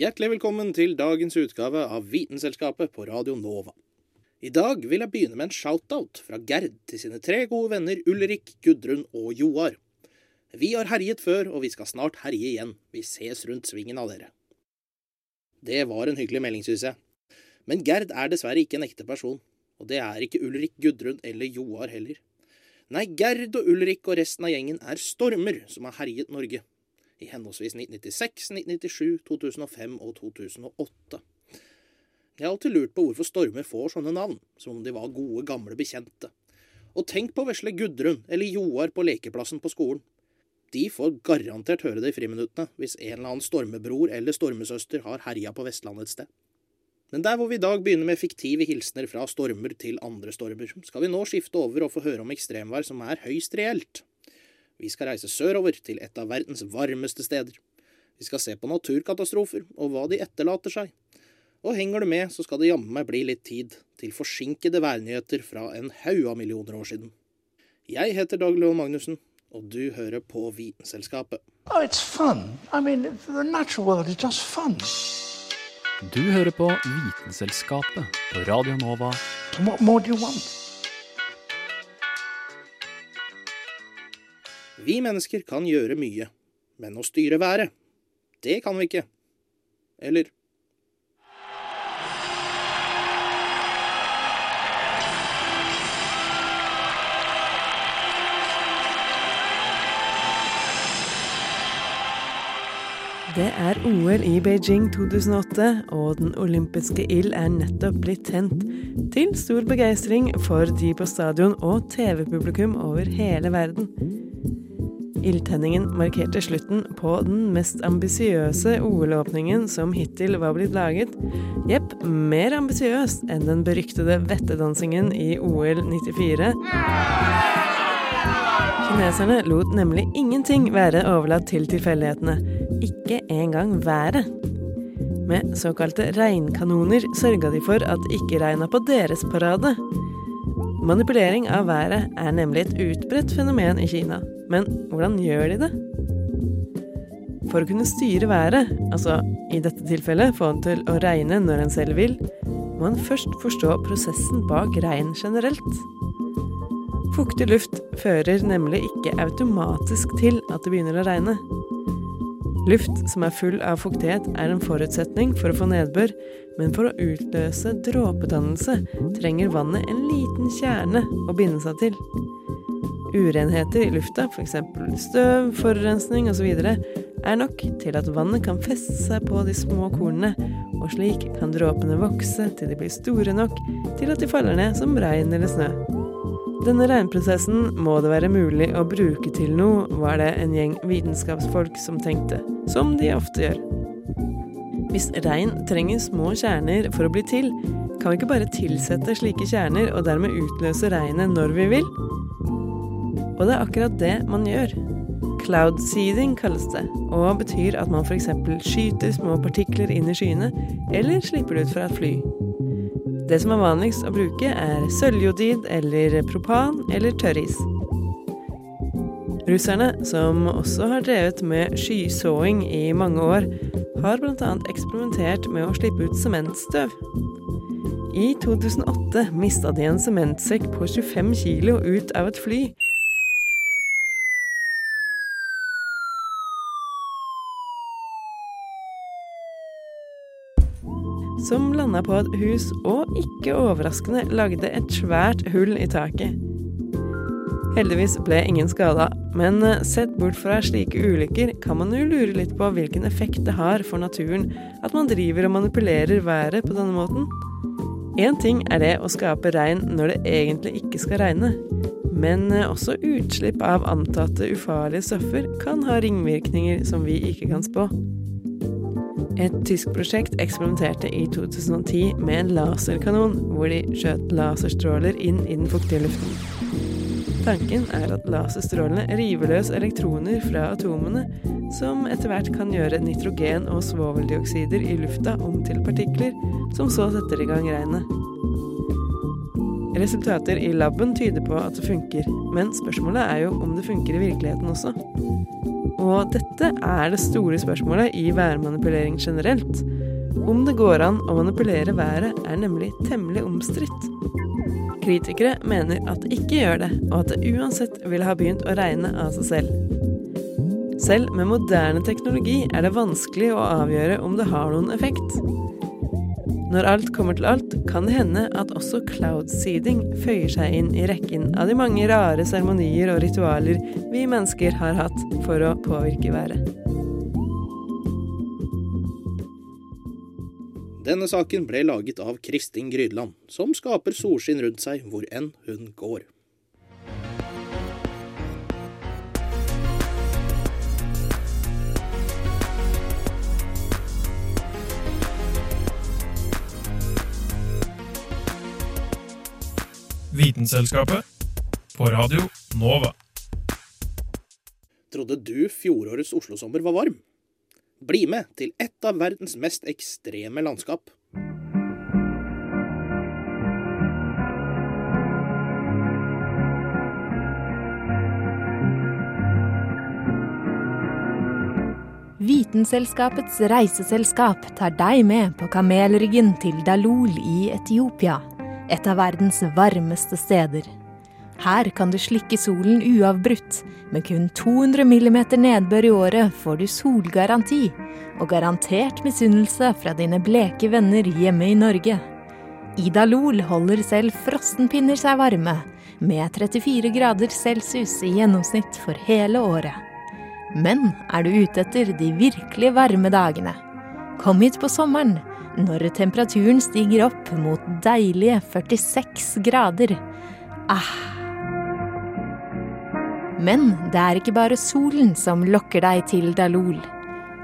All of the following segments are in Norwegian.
Hjertelig velkommen til dagens utgave av Vitenselskapet på Radio Nova. I dag vil jeg begynne med en shout-out fra Gerd til sine tre gode venner Ulrik, Gudrun og Joar. Vi har herjet før, og vi skal snart herje igjen. Vi ses rundt svingen av dere. Det var en hyggelig melding, synes jeg. Men Gerd er dessverre ikke en ekte person, og det er ikke Ulrik, Gudrun eller Joar heller. Nei, Gerd og Ulrik og resten av gjengen er stormer som har herjet Norge i henholdsvis 1996, 1997, 2005 og 2008. Jeg har alltid lurt på hvorfor stormer får sånne navn, som om de var gode, gamle bekjente. Og tenk på vesle Gudrun eller Joar på lekeplassen på skolen. De får garantert høre det i friminuttene hvis en eller annen stormebror eller stormesøster har herja på Vestlandet et sted. Men der hvor vi i dag begynner med fiktive hilsener fra stormer til andre stormer, skal vi nå skifte over og få høre om ekstremvær som er høyst reelt. Vi skal reise sørover til et av verdens varmeste steder. Vi skal se på naturkatastrofer og hva de etterlater seg. Og henger du med, så skal det jammen meg bli litt tid til forsinkede værnyheter fra en haug av millioner år siden. Jeg heter Dag Leon Magnussen, og du hører på Vitenselskapet. Oh, it's fun. I mean, the natural world is just fun. Du hører på Vitenselskapet på Radio Nova. What more do you want? Vi mennesker kan gjøre mye, men å styre været, det kan vi ikke. Eller? Det er OL i Beijing 2008, og den olympiske ild er nettopp blitt tent. Til stor begeistring for de på stadion og TV-publikum over hele verden. Ildtenningen markerte slutten på den mest ambisiøse OL-åpningen som hittil var blitt laget. Jepp, mer ambisiøs enn den beryktede vettedansingen i OL 94. Kineserne lot nemlig ingenting være overlatt til tilfeldighetene, ikke engang været. Med såkalte regnkanoner sørga de for at det ikke regna på deres parade. Manipulering av været er nemlig et utbredt fenomen i Kina. Men hvordan gjør de det? For å kunne styre været, altså i dette tilfellet få den til å regne når en selv vil, må en først forstå prosessen bak regn generelt. Fuktig luft fører nemlig ikke automatisk til at det begynner å regne. Luft som er full av fuktighet er en forutsetning for å få nedbør, men for å utløse dråpedannelse trenger vannet en liten kjerne å binde seg til. Urenheter i lufta, f.eks. støv, forurensning osv., er nok til at vannet kan feste seg på de små kornene, og slik kan dråpene vokse til de blir store nok til at de faller ned som regn eller snø. Denne regnprosessen må det være mulig å bruke til noe, var det en gjeng vitenskapsfolk som tenkte, som de ofte gjør. Hvis regn trenger små kjerner for å bli til, kan vi ikke bare tilsette slike kjerner og dermed utløse regnet når vi vil? Og det er akkurat det man gjør. Cloud seeding kalles det, og betyr at man f.eks. skyter små partikler inn i skyene, eller slipper det ut fra et fly. Det som er vanligst å bruke, er sølvjodid eller propan eller tørris. Russerne, som også har drevet med skysåing i mange år, har bl.a. eksperimentert med å slippe ut sementstøv. I 2008 mista de en sementsekk på 25 kilo ut av et fly. Som landa på et hus og ikke overraskende lagde et svært hull i taket. Heldigvis ble ingen skada, men sett bort fra slike ulykker kan man jo lure litt på hvilken effekt det har for naturen at man driver og manipulerer været på denne måten. Én ting er det å skape regn når det egentlig ikke skal regne, Men eh, også utslipp av antatte ufarlige stoffer kan ha ringvirkninger som vi ikke kan spå. Et tysk prosjekt eksperimenterte i 2010 med en laserkanon, hvor de skjøt laserstråler inn i den fuktige luften. Tanken er at laserstrålene river løs elektroner fra atomene, som etter hvert kan gjøre nitrogen og svoveldioksider i lufta om til partikler, som så setter i gang regnet. Resultater i laben tyder på at det funker, men spørsmålet er jo om det funker i virkeligheten også. Og dette er det store spørsmålet i værmanipulering generelt. Om det går an å manipulere været, er nemlig temmelig omstridt. Kritikere mener at det ikke gjør det, og at det uansett ville ha begynt å regne av seg selv. Selv med moderne teknologi er det vanskelig å avgjøre om det har noen effekt. Når alt kommer til alt, kan det hende at også cloud-seeding føyer seg inn i rekken av de mange rare seremonier og ritualer vi mennesker har hatt for å påvirke været. Denne saken ble laget av Kristin Grydland, som skaper solskinn rundt seg hvor enn hun går. Vitenselskapet på Radio Nova. Trodde du fjorårets Oslo-sommer var varm? Bli med til et av verdens mest ekstreme landskap. Vitenselskapets reiseselskap tar deg med på kamelryggen til Dalol i Etiopia, et av verdens varmeste steder. Her kan du slikke solen uavbrutt. Med kun 200 millimeter nedbør i året får du solgaranti, og garantert misunnelse fra dine bleke venner hjemme i Norge. Ida Lol holder selv frossenpinner seg varme, med 34 grader celsius i gjennomsnitt for hele året. Men er du ute etter de virkelig varme dagene? Kom hit på sommeren, når temperaturen stiger opp mot deilige 46 grader. Ah. Men det er ikke bare solen som lokker deg til Dalol.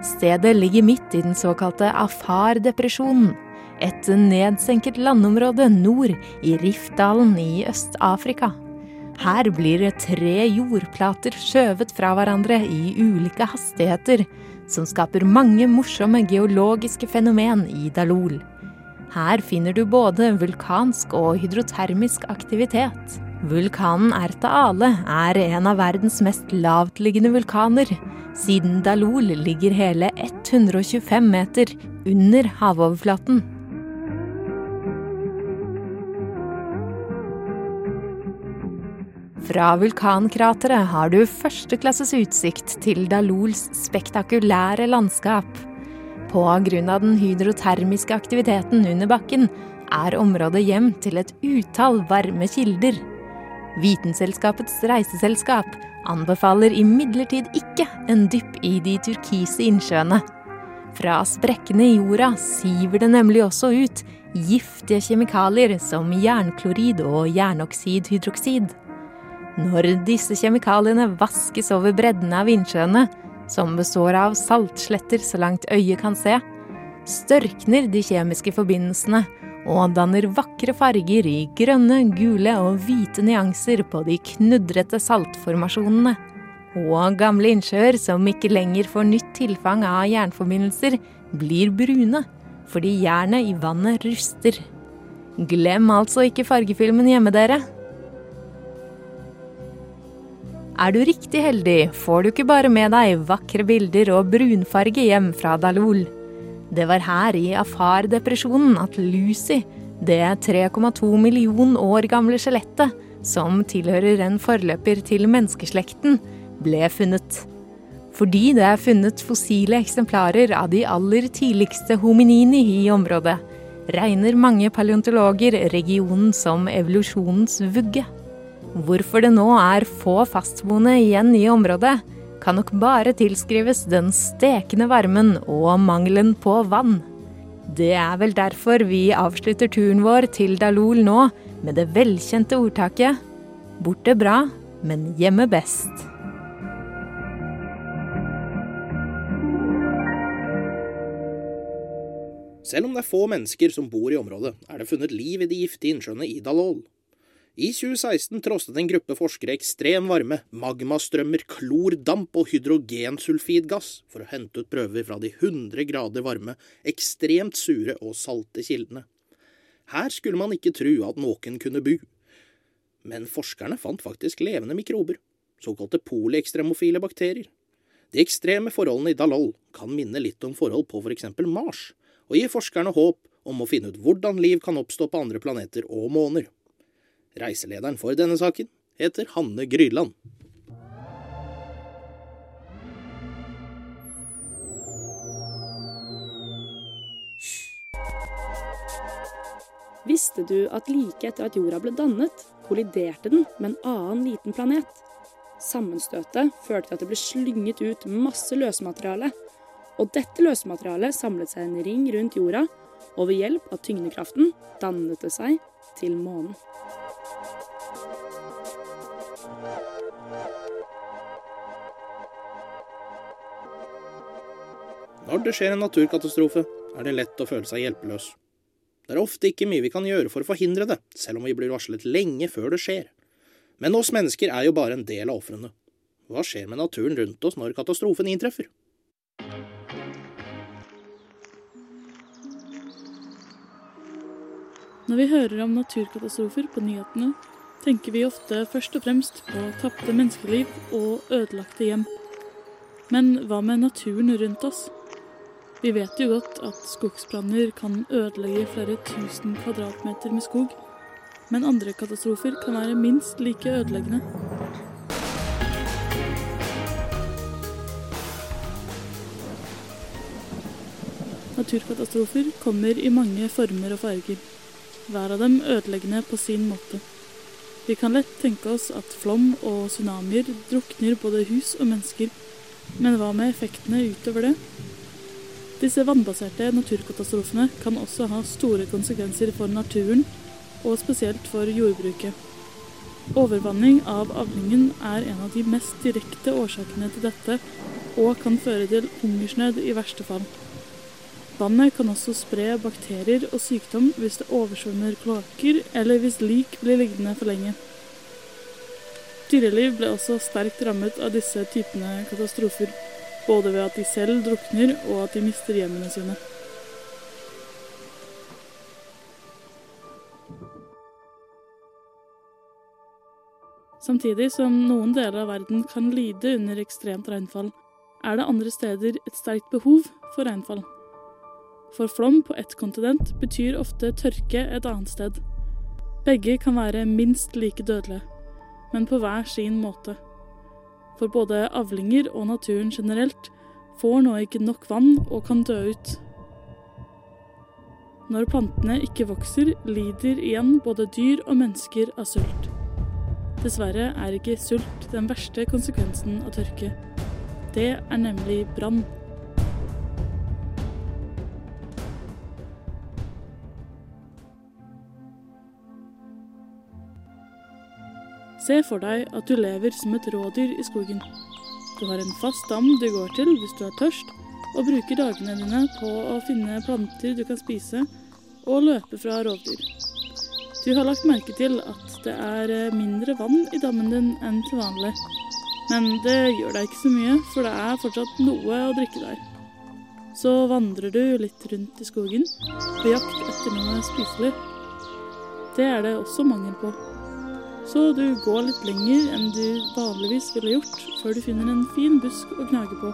Stedet ligger midt i den såkalte Afar-depresjonen. Et nedsenket landområde nord i Rifdalen i Øst-Afrika. Her blir tre jordplater skjøvet fra hverandre i ulike hastigheter, som skaper mange morsomme geologiske fenomen i Dalol. Her finner du både vulkansk og hydrotermisk aktivitet. Vulkanen Erta Ale er en av verdens mest lavtliggende vulkaner, siden Dalol ligger hele 125 meter under havoverflaten. Fra vulkankrateret har du førsteklasses utsikt til Dalols spektakulære landskap. På grunn av den hydrotermiske aktiviteten under bakken er området hjem til et utall varme kilder. Vitenselskapets reiseselskap anbefaler imidlertid ikke en dypp i de turkise innsjøene. Fra sprekkene i jorda siver det nemlig også ut giftige kjemikalier som jernklorid og jernoksidhydroksid. Når disse kjemikaliene vaskes over breddene av innsjøene, som består av saltsletter så langt øyet kan se, størkner de kjemiske forbindelsene og danner vakre farger i grønne, gule og hvite nyanser på de knudrete saltformasjonene. Og gamle innsjøer som ikke lenger får nytt tilfang av jernforbindelser, blir brune fordi jernet i vannet ruster. Glem altså ikke fargefilmen hjemme, dere. Er du riktig heldig, får du ikke bare med deg vakre bilder og brunfarge hjem fra Dalol. Det var her i Afar-depresjonen at Lucy, det 3,2 million år gamle skjelettet, som tilhører en forløper til menneskeslekten, ble funnet. Fordi det er funnet fossile eksemplarer av de aller tidligste hominini i området, regner mange paleontologer regionen som evolusjonens vugge. Hvorfor det nå er få fastboende igjen i området, kan nok bare tilskrives den stekende varmen og mangelen på vann. Det er vel derfor vi avslutter turen vår til Dalol nå med det velkjente ordtaket Borte bra, men hjemme best. Selv om det er få mennesker som bor i området, er det funnet liv i de giftige innsjøene i Dalol. I 2016 trosset en gruppe forskere ekstrem varme, magmastrømmer, klordamp og hydrogensulfidgass for å hente ut prøver fra de 100 grader varme, ekstremt sure og salte kildene. Her skulle man ikke tro at noen kunne bu. Men forskerne fant faktisk levende mikrober, såkalte poliekstremofile bakterier. De ekstreme forholdene i Dalol kan minne litt om forhold på for eksempel Mars, og gir forskerne håp om å finne ut hvordan liv kan oppstå på andre planeter og måner. Reiselederen for denne saken heter Hanne Gryland. Visste du at like etter at jorda ble dannet, kolliderte den med en annen liten planet? Sammenstøtet førte til at det ble slynget ut masse løsmateriale. Og dette løsmaterialet samlet seg en ring rundt jorda, og ved hjelp av tyngdekraften dannet det seg til månen. Når det skjer en naturkatastrofe, er det lett å føle seg hjelpeløs. Det er ofte ikke mye vi kan gjøre for å forhindre det, selv om vi blir varslet lenge før det skjer. Men oss mennesker er jo bare en del av ofrene. Hva skjer med naturen rundt oss når katastrofen inntreffer? Når vi hører om naturkatastrofer på nyhetene, tenker vi ofte først og fremst på tapte menneskeliv og ødelagte hjem. Men hva med naturen rundt oss? Vi vet jo godt at skogsbranner kan ødelegge flere tusen kvadratmeter med skog. Men andre katastrofer kan være minst like ødeleggende. Naturkatastrofer kommer i mange former og farger. Hver av dem ødeleggende på sin måte. Vi kan lett tenke oss at flom og tsunamier drukner både hus og mennesker. Men hva med effektene utover det? Disse vannbaserte naturkatastrofene kan også ha store konsekvenser for naturen, og spesielt for jordbruket. Overvanning av avlingen er en av de mest direkte årsakene til dette, og kan føre til hungersnød i verste fall. Vannet kan også spre bakterier og sykdom hvis det oversvømmer kloakker, eller hvis lik blir liggende for lenge. Dyreliv ble også sterkt rammet av disse typene katastrofer, både ved at de selv drukner og at de mister hjemmene sine. Samtidig som noen deler av verden kan lide under ekstremt regnfall, er det andre steder et sterkt behov for regnfall. For flom på ett kontinent betyr ofte tørke et annet sted. Begge kan være minst like dødelige, men på hver sin måte. For både avlinger og naturen generelt får nå ikke nok vann og kan dø ut. Når plantene ikke vokser, lider igjen både dyr og mennesker av sult. Dessverre er ikke sult den verste konsekvensen av tørke. Det er nemlig brann. Se for deg at du lever som et rådyr i skogen. Du har en fast dam du går til hvis du er tørst, og bruker dagene dine på å finne planter du kan spise, og løpe fra rovdyr. Du har lagt merke til at det er mindre vann i dammen din enn til vanlig. Men det gjør deg ikke så mye, for det er fortsatt noe å drikke der. Så vandrer du litt rundt i skogen på jakt etter noe spiselig. Det er det også mangel på. Så du går litt lenger enn du vanligvis ville gjort, før du finner en fin busk å gnage på.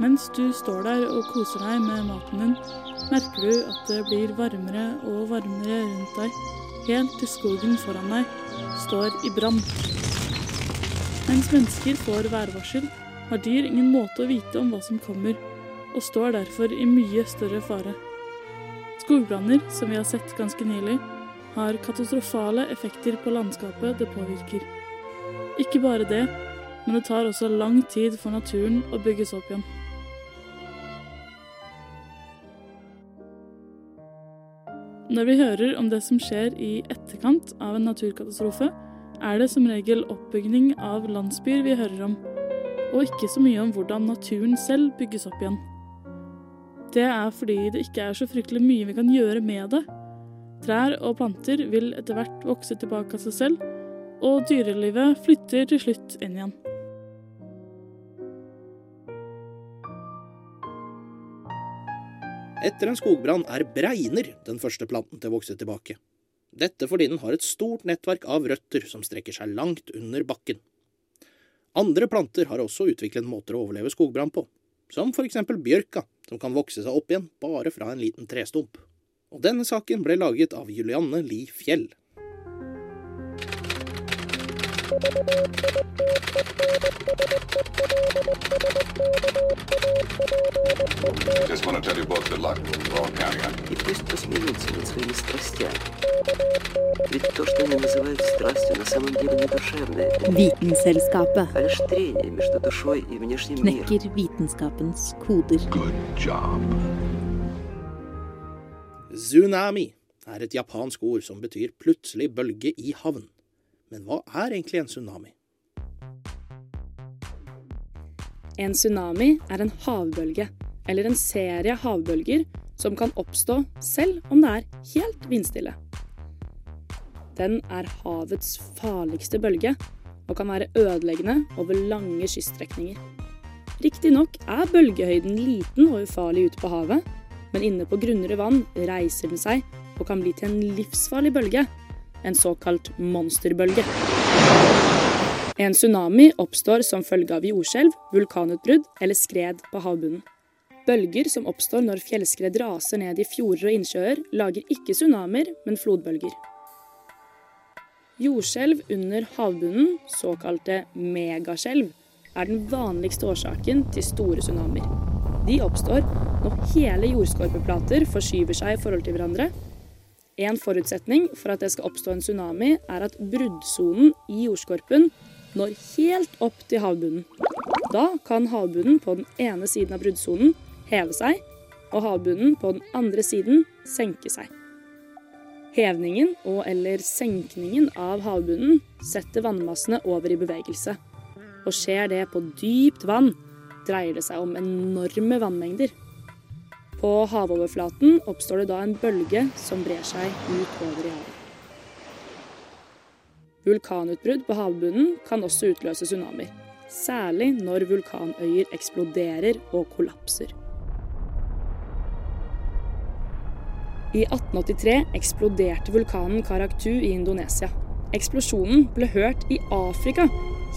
Mens du står der og koser deg med maten din, merker du at det blir varmere og varmere rundt deg, helt til skogen foran deg står i brann. Mens mennesker får værvarsel, har dyr ingen måte å vite om hva som kommer, og står derfor i mye større fare. Skogbranner, som vi har sett ganske nylig, har katastrofale effekter på landskapet det påvirker. Ikke bare det, men det tar også lang tid for naturen å bygges opp igjen. Når vi hører om det som skjer i etterkant av en naturkatastrofe, er det som regel oppbygning av landsbyer vi hører om, og ikke så mye om hvordan naturen selv bygges opp igjen. Det er fordi det ikke er så fryktelig mye vi kan gjøre med det. Trær og planter vil etter hvert vokse tilbake av seg selv, og dyrelivet flytter til slutt inn igjen. Etter en skogbrann er bregner den første planten til å vokse tilbake. Dette fordi den har et stort nettverk av røtter som strekker seg langt under bakken. Andre planter har også utviklet måter å overleve skogbrann på, som for eksempel bjørka, som kan vokse seg opp igjen bare fra en liten trestump. Og denne saken ble laget av Julianne Li Fjell. Just want to tell you both good luck. We're all counting on you. И пусть посмеются над своими страстями. Ведь то, что они называют страстью, на самом деле не душевное. Vitenselskapet а лишь трение между душой и внешним миром. knekker vitenskapens koder. Good job. Tsunami er et japansk ord som betyr plutselig bølge i havn. Men hva er egentlig en tsunami? En tsunami er en havbølge, eller en serie havbølger, som kan oppstå selv om det er helt vindstille. Den er havets farligste bølge, og kan være ødeleggende over lange kyststrekninger. Riktignok er bølgehøyden liten og ufarlig ute på havet, men inne på grunnere vann reiser den seg og kan bli til en livsfarlig bølge, en såkalt monsterbølge. En tsunami oppstår som følge av jordskjelv, vulkanutbrudd eller skred på havbunnen. Bølger som oppstår når fjellskred raser ned i fjorder og innsjøer, lager ikke tsunamier, men flodbølger. Jordskjelv under havbunnen, såkalte megaskjelv, er den vanligste årsaken til store tsunamier. De oppstår når hele jordskorpeplater forskyver seg i forhold til hverandre. En forutsetning for at det skal oppstå en tsunami, er at bruddsonen i jordskorpen når helt opp til havbunnen. Da kan havbunnen på den ene siden av bruddsonen heve seg, og havbunnen på den andre siden senke seg. Hevningen og eller senkningen av havbunnen setter vannmassene over i bevegelse. Og skjer det på dypt vann, dreier det seg om enorme vannmengder. På havoverflaten oppstår det da en bølge som brer seg utover i havet. Vulkanutbrudd på havbunnen kan også utløse tsunamier. Særlig når vulkanøyer eksploderer og kollapser. I 1883 eksploderte vulkanen Karaktu i Indonesia. Eksplosjonen ble hørt i Afrika,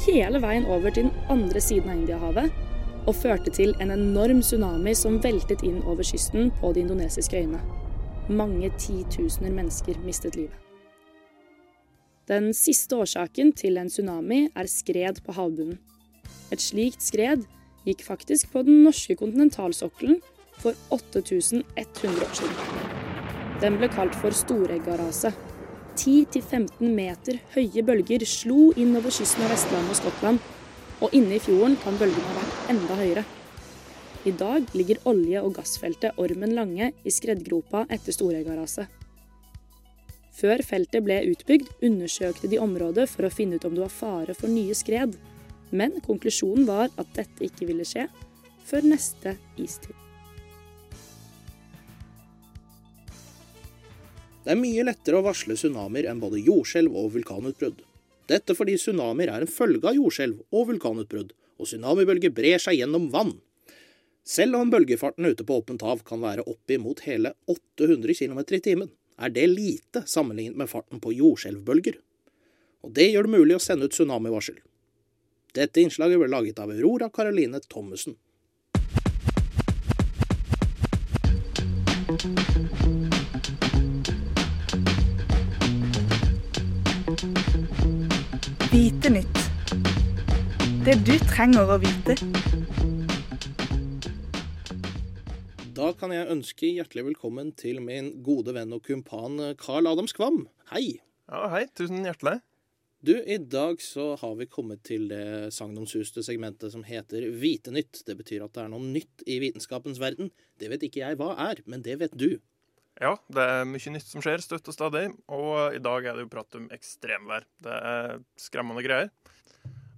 hele veien over til den andre siden av Indiahavet, og førte til en enorm tsunami som veltet inn over kysten på de indonesiske øyene. Mange titusener mennesker mistet livet. Den siste årsaken til en tsunami er skred på havbunnen. Et slikt skred gikk faktisk på den norske kontinentalsokkelen for 8100 år siden. Den ble kalt for Storeggaraset. 10-15 meter høye bølger slo inn over kysten av Vestlandet og Skottland, og inne i fjorden kan bølgene ha vært enda høyere. I dag ligger olje- og gassfeltet Ormen Lange i skreddgropa etter Storøygardaset. Før feltet ble utbygd, undersøkte de området for å finne ut om det var fare for nye skred, men konklusjonen var at dette ikke ville skje før neste istid. Det er mye lettere å varsle tsunamier enn både jordskjelv og vulkanutbrudd. Dette fordi tsunamier er en følge av jordskjelv og vulkanutbrudd, og tsunamibølger brer seg gjennom vann. Selv om bølgefarten ute på åpent hav kan være oppimot hele 800 km i timen, er det lite sammenlignet med farten på jordskjelvbølger. Og det gjør det mulig å sende ut tsunamivarsel. Dette innslaget ble laget av Aurora Caroline Thommessen. Vite nytt. Det du trenger å vite. Da kan jeg ønske hjertelig velkommen til min gode venn og kumpan Carl Adam Skvam. Hei! Ja, hei. Tusen hjertelig. Du, i dag så har vi kommet til det sagnomsuste segmentet som heter Vitenytt. Det betyr at det er noe nytt i vitenskapens verden. Det vet ikke jeg hva er, men det vet du. Ja, det er mye nytt som skjer støtt og stadig, og i dag er det jo prat om ekstremvær. Det er skremmende greier.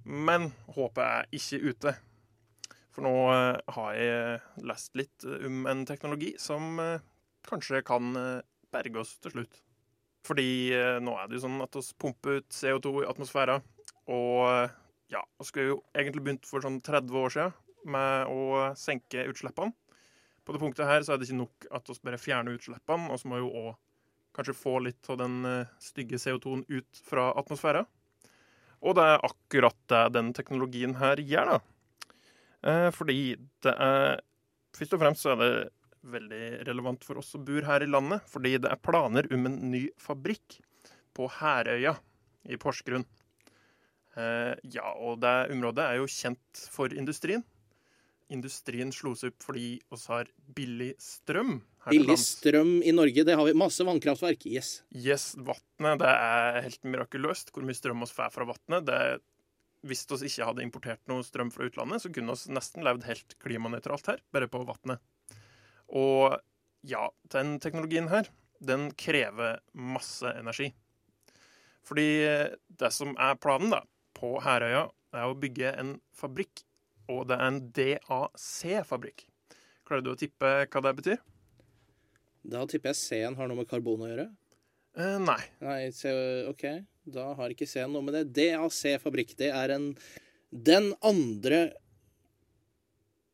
Men håpet er ikke ute. For nå eh, har jeg lest litt om en teknologi som eh, kanskje kan eh, berge oss til slutt. Fordi eh, nå er det jo sånn at vi pumper ut CO2 i atmosfæren, og eh, ja, vi skulle jo egentlig begynt for sånn 30 år siden med å senke utslippene. På det punktet her så er det ikke nok at vi bare fjerner utslippene, og så må jo òg kanskje få litt av den eh, stygge CO2-en ut fra atmosfæren. Og det er akkurat det den teknologien her gjør, da. Eh, fordi det er Først og fremst så er det veldig relevant for oss som bor her i landet, fordi det er planer om en ny fabrikk på Herøya i Porsgrunn. Eh, ja, og det området er jo kjent for industrien. Industrien slo seg opp fordi vi har billig strøm Billig strøm i Norge, det har vi. Masse vannkraftverk. Yes. Yes, vannet det er helt mirakuløst hvor mye strøm vi får fra vannet. Det- Hvis vi ikke hadde importert noe strøm fra utlandet, så kunne vi nesten levd helt klimanøytralt her, bare på vannet. Og ja, den teknologien her, den krever masse energi. Fordi det som er planen da, på Herøya, er å bygge en fabrikk, og det er en DAC-fabrikk. Klarer du å tippe hva det betyr? Da tipper jeg C-en har noe med karbon å gjøre. Eh, nei. Nei, OK. Da har ikke C-en noe med det. DAC fabrikk, det er en Den andre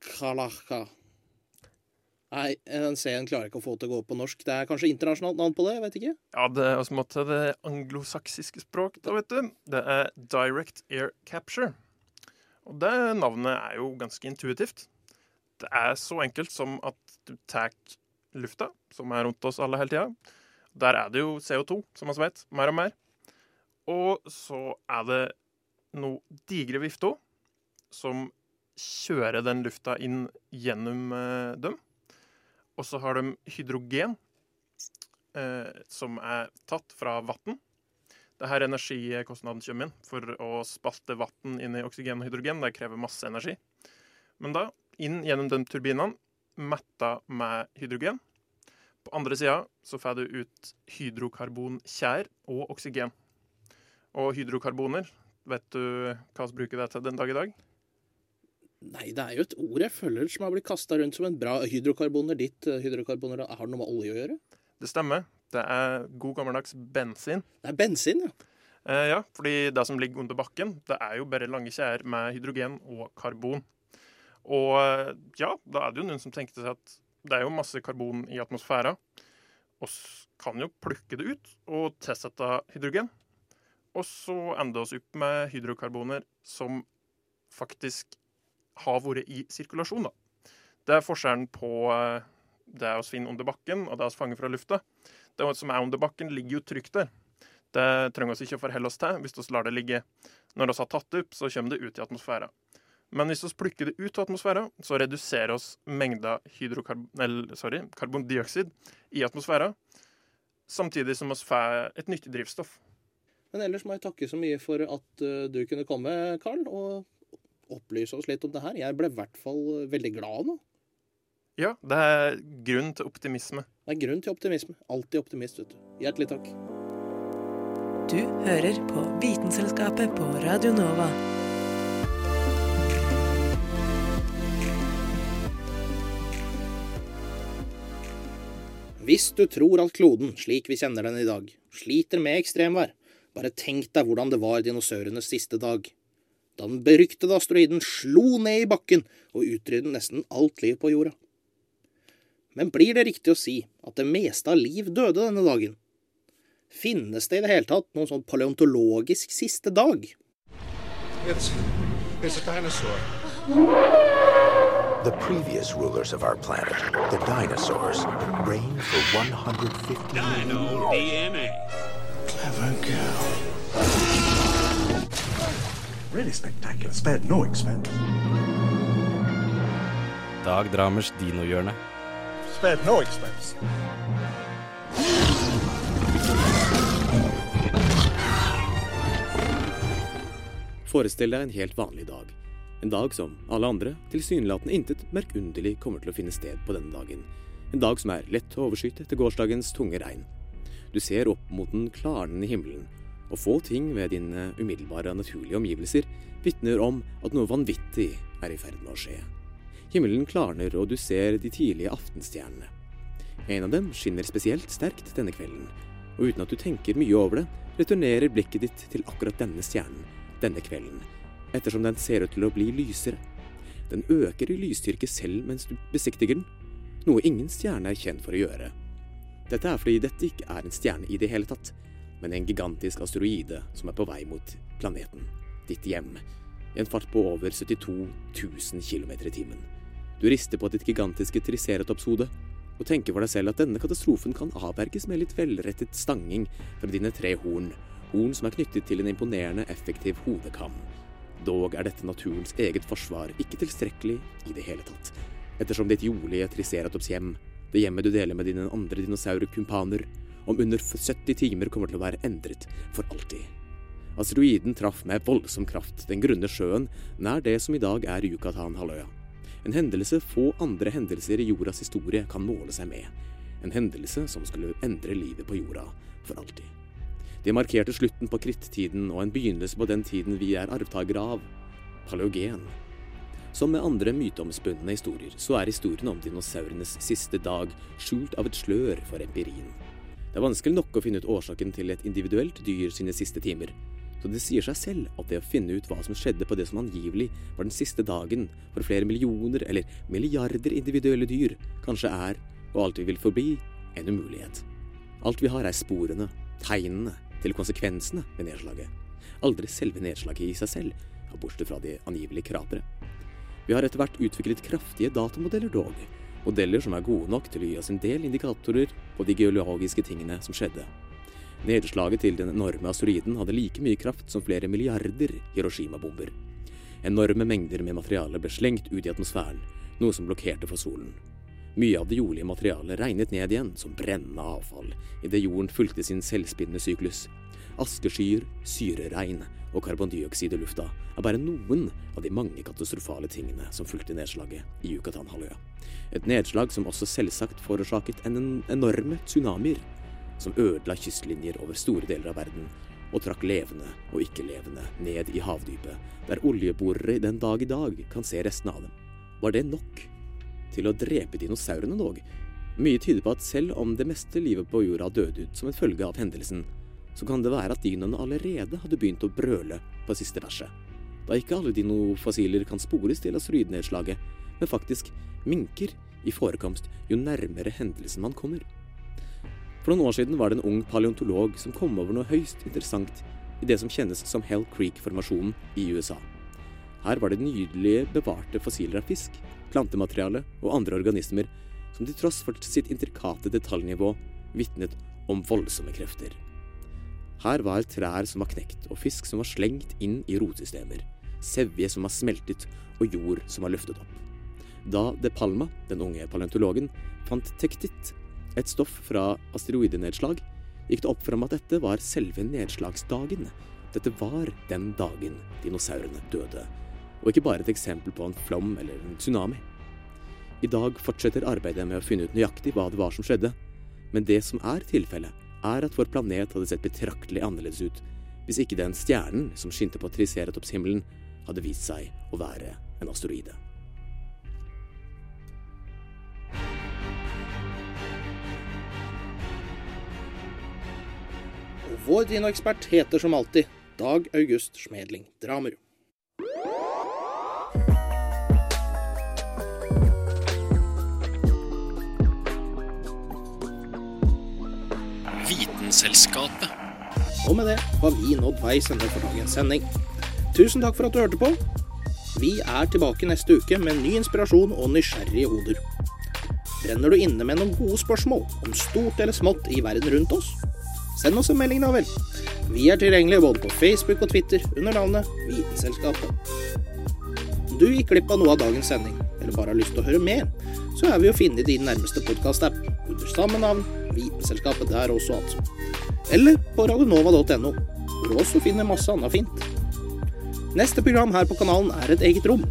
Kalaka. Nei, den C-en klarer jeg ikke å få til å gå på norsk. Det er kanskje internasjonalt navn på det? Jeg vet ikke. Ja, det er også måtte det anglosaksiske språk, da, vet du. Det er Direct Air Capture. Og det navnet er jo ganske intuitivt. Det er så enkelt som at du tar lufta, som er rundt oss alle hele tida. Der er det jo CO2, som vi vet, mer og mer. Og så er det noe digre vifter som kjører den lufta inn gjennom eh, dem. Og så har de hydrogen, eh, som er tatt fra vann. Det er her energikostnaden kommer inn. For å spalte vann inn i oksygen og hydrogen, det krever masse energi. Men da, inn gjennom de turbinene, metta med hydrogen. På andre sida så får du ut hydrokarbonkjær og oksygen. Og hydrokarboner, vet du hva vi bruker det til den dag i dag? Nei, det er jo et ord jeg føler som har blitt kasta rundt som en bra hydrokarboner. Ditt eh, hydrokarboner har det noe med olje å gjøre? Det stemmer. Det er god gammeldags bensin. Det er bensin, ja. Eh, ja, fordi det som ligger under bakken, det er jo bare lange tjærer med hydrogen og karbon. Og eh, ja, da er det jo noen som tenkte seg at det er jo masse karbon i atmosfæra. Og kan jo plukke det ut og tilsette hydrogen. Og så ender vi opp med hydrokarboner som faktisk har vært i sirkulasjon, da. Det er forskjellen på eh, det vi finner under bakken, og det vi fanger fra lufta. Det som er under bakken, ligger jo trygt der. Det trenger vi ikke å forholde oss til hvis vi lar det ligge. Når vi har tatt det opp, så kommer det ut i atmosfæra. Men hvis vi plukker det ut av atmosfæra, så reduserer oss hydrokarb- sorry, karbondioksid i atmosfæra, samtidig som vi får et nyttig drivstoff. Men ellers må jeg takke så mye for at eh, du kunne komme, Carl, og opplyse oss litt om det her. Jeg ble i hvert fall veldig glad nå. Ja, det er grunn til optimisme. Det er grunn til optimisme. Alltid optimist, vet du. Hjertelig takk. Du hører på Vitenselskapet på Radio Nova. Hvis du tror at kloden, slik vi kjenner den i dag, sliter med ekstremvær, bare tenk deg hvordan det var dinosaurenes siste dag. Da den beryktede asteroiden slo ned i bakken og utryddet nesten alt liv på jorda. Men blir det riktig å si at det meste av liv døde denne dagen? Finnes det i det hele tatt noen sånn paleontologisk siste dag? It's, it's a dinosaur. The previous rulers of our planet, the dinosaurs, reigned for 150 Dino. DNA. Clever girl. Really spectacular. Spared no expense. Dag Dramers dinohjørne. Spared no expense. Forestill deg en helt vanlig dag. En dag som alle andre, tilsynelatende intet merkunderlig kommer til å finne sted på denne dagen. En dag som er lett å overskyte etter gårsdagens tunge regn. Du ser opp mot den klarnende himmelen, og få ting ved dine umiddelbare naturlige omgivelser vitner om at noe vanvittig er i ferd med å skje. Himmelen klarner, og du ser de tidlige aftenstjernene. En av dem skinner spesielt sterkt denne kvelden, og uten at du tenker mye over det, returnerer blikket ditt til akkurat denne stjernen, denne kvelden, ettersom den ser ut til å bli lysere. Den øker i lysstyrke selv mens du besiktiger den, noe ingen stjerne er kjent for å gjøre. Dette er fordi dette ikke er en stjerne i det hele tatt, men en gigantisk asteroide som er på vei mot planeten, ditt hjem, i en fart på over 72 000 km i timen. Du rister på ditt gigantiske triceratopshode og tenker for deg selv at denne katastrofen kan avverges med litt velrettet stanging fra dine tre horn, horn som er knyttet til en imponerende effektiv hodekam. Dog er dette naturens eget forsvar ikke tilstrekkelig i det hele tatt, ettersom ditt jordlige triceratopshjem, det hjemmet du deler med dine andre dinosaurkumpaner, om under 70 timer kommer til å være endret for alltid. Asteroiden traff med voldsom kraft den grunne sjøen nær det som i dag er Yucatan-halvøya. En hendelse få andre hendelser i jordas historie kan måle seg med. En hendelse som skulle endre livet på jorda for alltid. Det markerte slutten på krittiden og en begynnelse på den tiden vi er arvtakere av, paleogen. Som med andre myteomspunne historier, så er historien om dinosaurenes siste dag skjult av et slør for empirien. Det er vanskelig nok å finne ut årsaken til et individuelt dyr sine siste timer, så det sier seg selv at det å finne ut hva som skjedde på det som angivelig var den siste dagen for flere millioner eller milliarder individuelle dyr, kanskje er, og alltid vil forbli, en umulighet. Alt vi har er sporene, tegnene, til konsekvensene ved nedslaget. Aldri selve nedslaget i seg selv, bortsett fra de angivelige krateret. Vi har etter hvert utviklet kraftige datamodeller dog, modeller som er gode nok til å gi oss en del indikatorer på de geologiske tingene som skjedde. Nedslaget til den enorme asteroiden hadde like mye kraft som flere milliarder Hiroshima-bomber. Enorme mengder med materiale ble slengt ut i atmosfæren, noe som blokkerte for solen. Mye av det jordlige materialet regnet ned igjen som brennende avfall idet jorden fulgte sin selvspinnende syklus. Askeskyer, syreregn og karbondioksid i lufta er bare noen av de mange katastrofale tingene som fulgte nedslaget i Yucatan-halvøya. Et nedslag som også selvsagt forårsaket en enorme tsunamier, som ødela kystlinjer over store deler av verden, og trakk levende og ikke-levende ned i havdypet, der oljeborere den dag i dag kan se restene av dem. Var det nok til å drepe dinosaurene dog? Mye tyder på at selv om det meste livet på jorda døde ut som en følge av hendelsen, så kan det være at dinoene allerede hadde begynt å brøle på siste verset. Da ikke alle dinofossiler kan spores til asteroidenedslaget, men faktisk minker i forekomst jo nærmere hendelsen man kommer. For noen år siden var det en ung paleontolog som kom over noe høyst interessant i det som kjennes som Hell Creek-formasjonen i USA. Her var det nydelige bevarte fossiler av fisk, plantemateriale og andre organismer som til tross for sitt intrikate detaljnivå vitnet om voldsomme krefter. Her var trær som var knekt, og fisk som var slengt inn i rotsystemer, sevje som var smeltet, og jord som var løftet opp. Da De Palma, den unge paleontologen, fant tektitt, et stoff fra asteroidenedslag, gikk det opp for ham at dette var selve nedslagsdagen. Dette var den dagen dinosaurene døde, og ikke bare et eksempel på en flom eller en tsunami. I dag fortsetter arbeidet med å finne ut nøyaktig hva det var som skjedde, men det som er tilfellet, er at vår planet hadde sett betraktelig annerledes ut hvis ikke den stjernen som skinte på triceratopshimmelen, hadde vist seg å være en asteroide. Vår dinoekspert heter som alltid Dag August Smedling Dramerud. Vitenselskapet. Og med det har vi nådd veis ende for dagens sending. Tusen takk for at du hørte på. Vi er tilbake neste uke med ny inspirasjon og nysgjerrige hoder. Brenner du inne med noen gode spørsmål om stort eller smått i verden rundt oss? Send oss en melding, da vel. Vi er tilgjengelige både på Facebook og Twitter under navnet Vitenselskapet. Om du gikk glipp av noe av dagens sending, eller bare har lyst til å høre mer, så er vi å finne i din nærmeste podkast-app under samme navn, Vitenselskapet der også, altså. Eller på radionova.no, hvor du også finner masse annet fint. Neste program her på kanalen er et eget rom.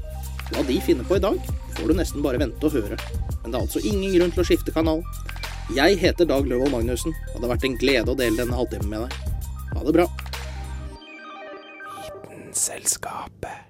Hva de finner på i dag, får du nesten bare vente og høre. Men det er altså ingen grunn til å skifte kanal. Jeg heter Dag Løvold Magnussen, og det har vært en glede å dele denne halvtimen med deg. Ha det bra. Selskapet.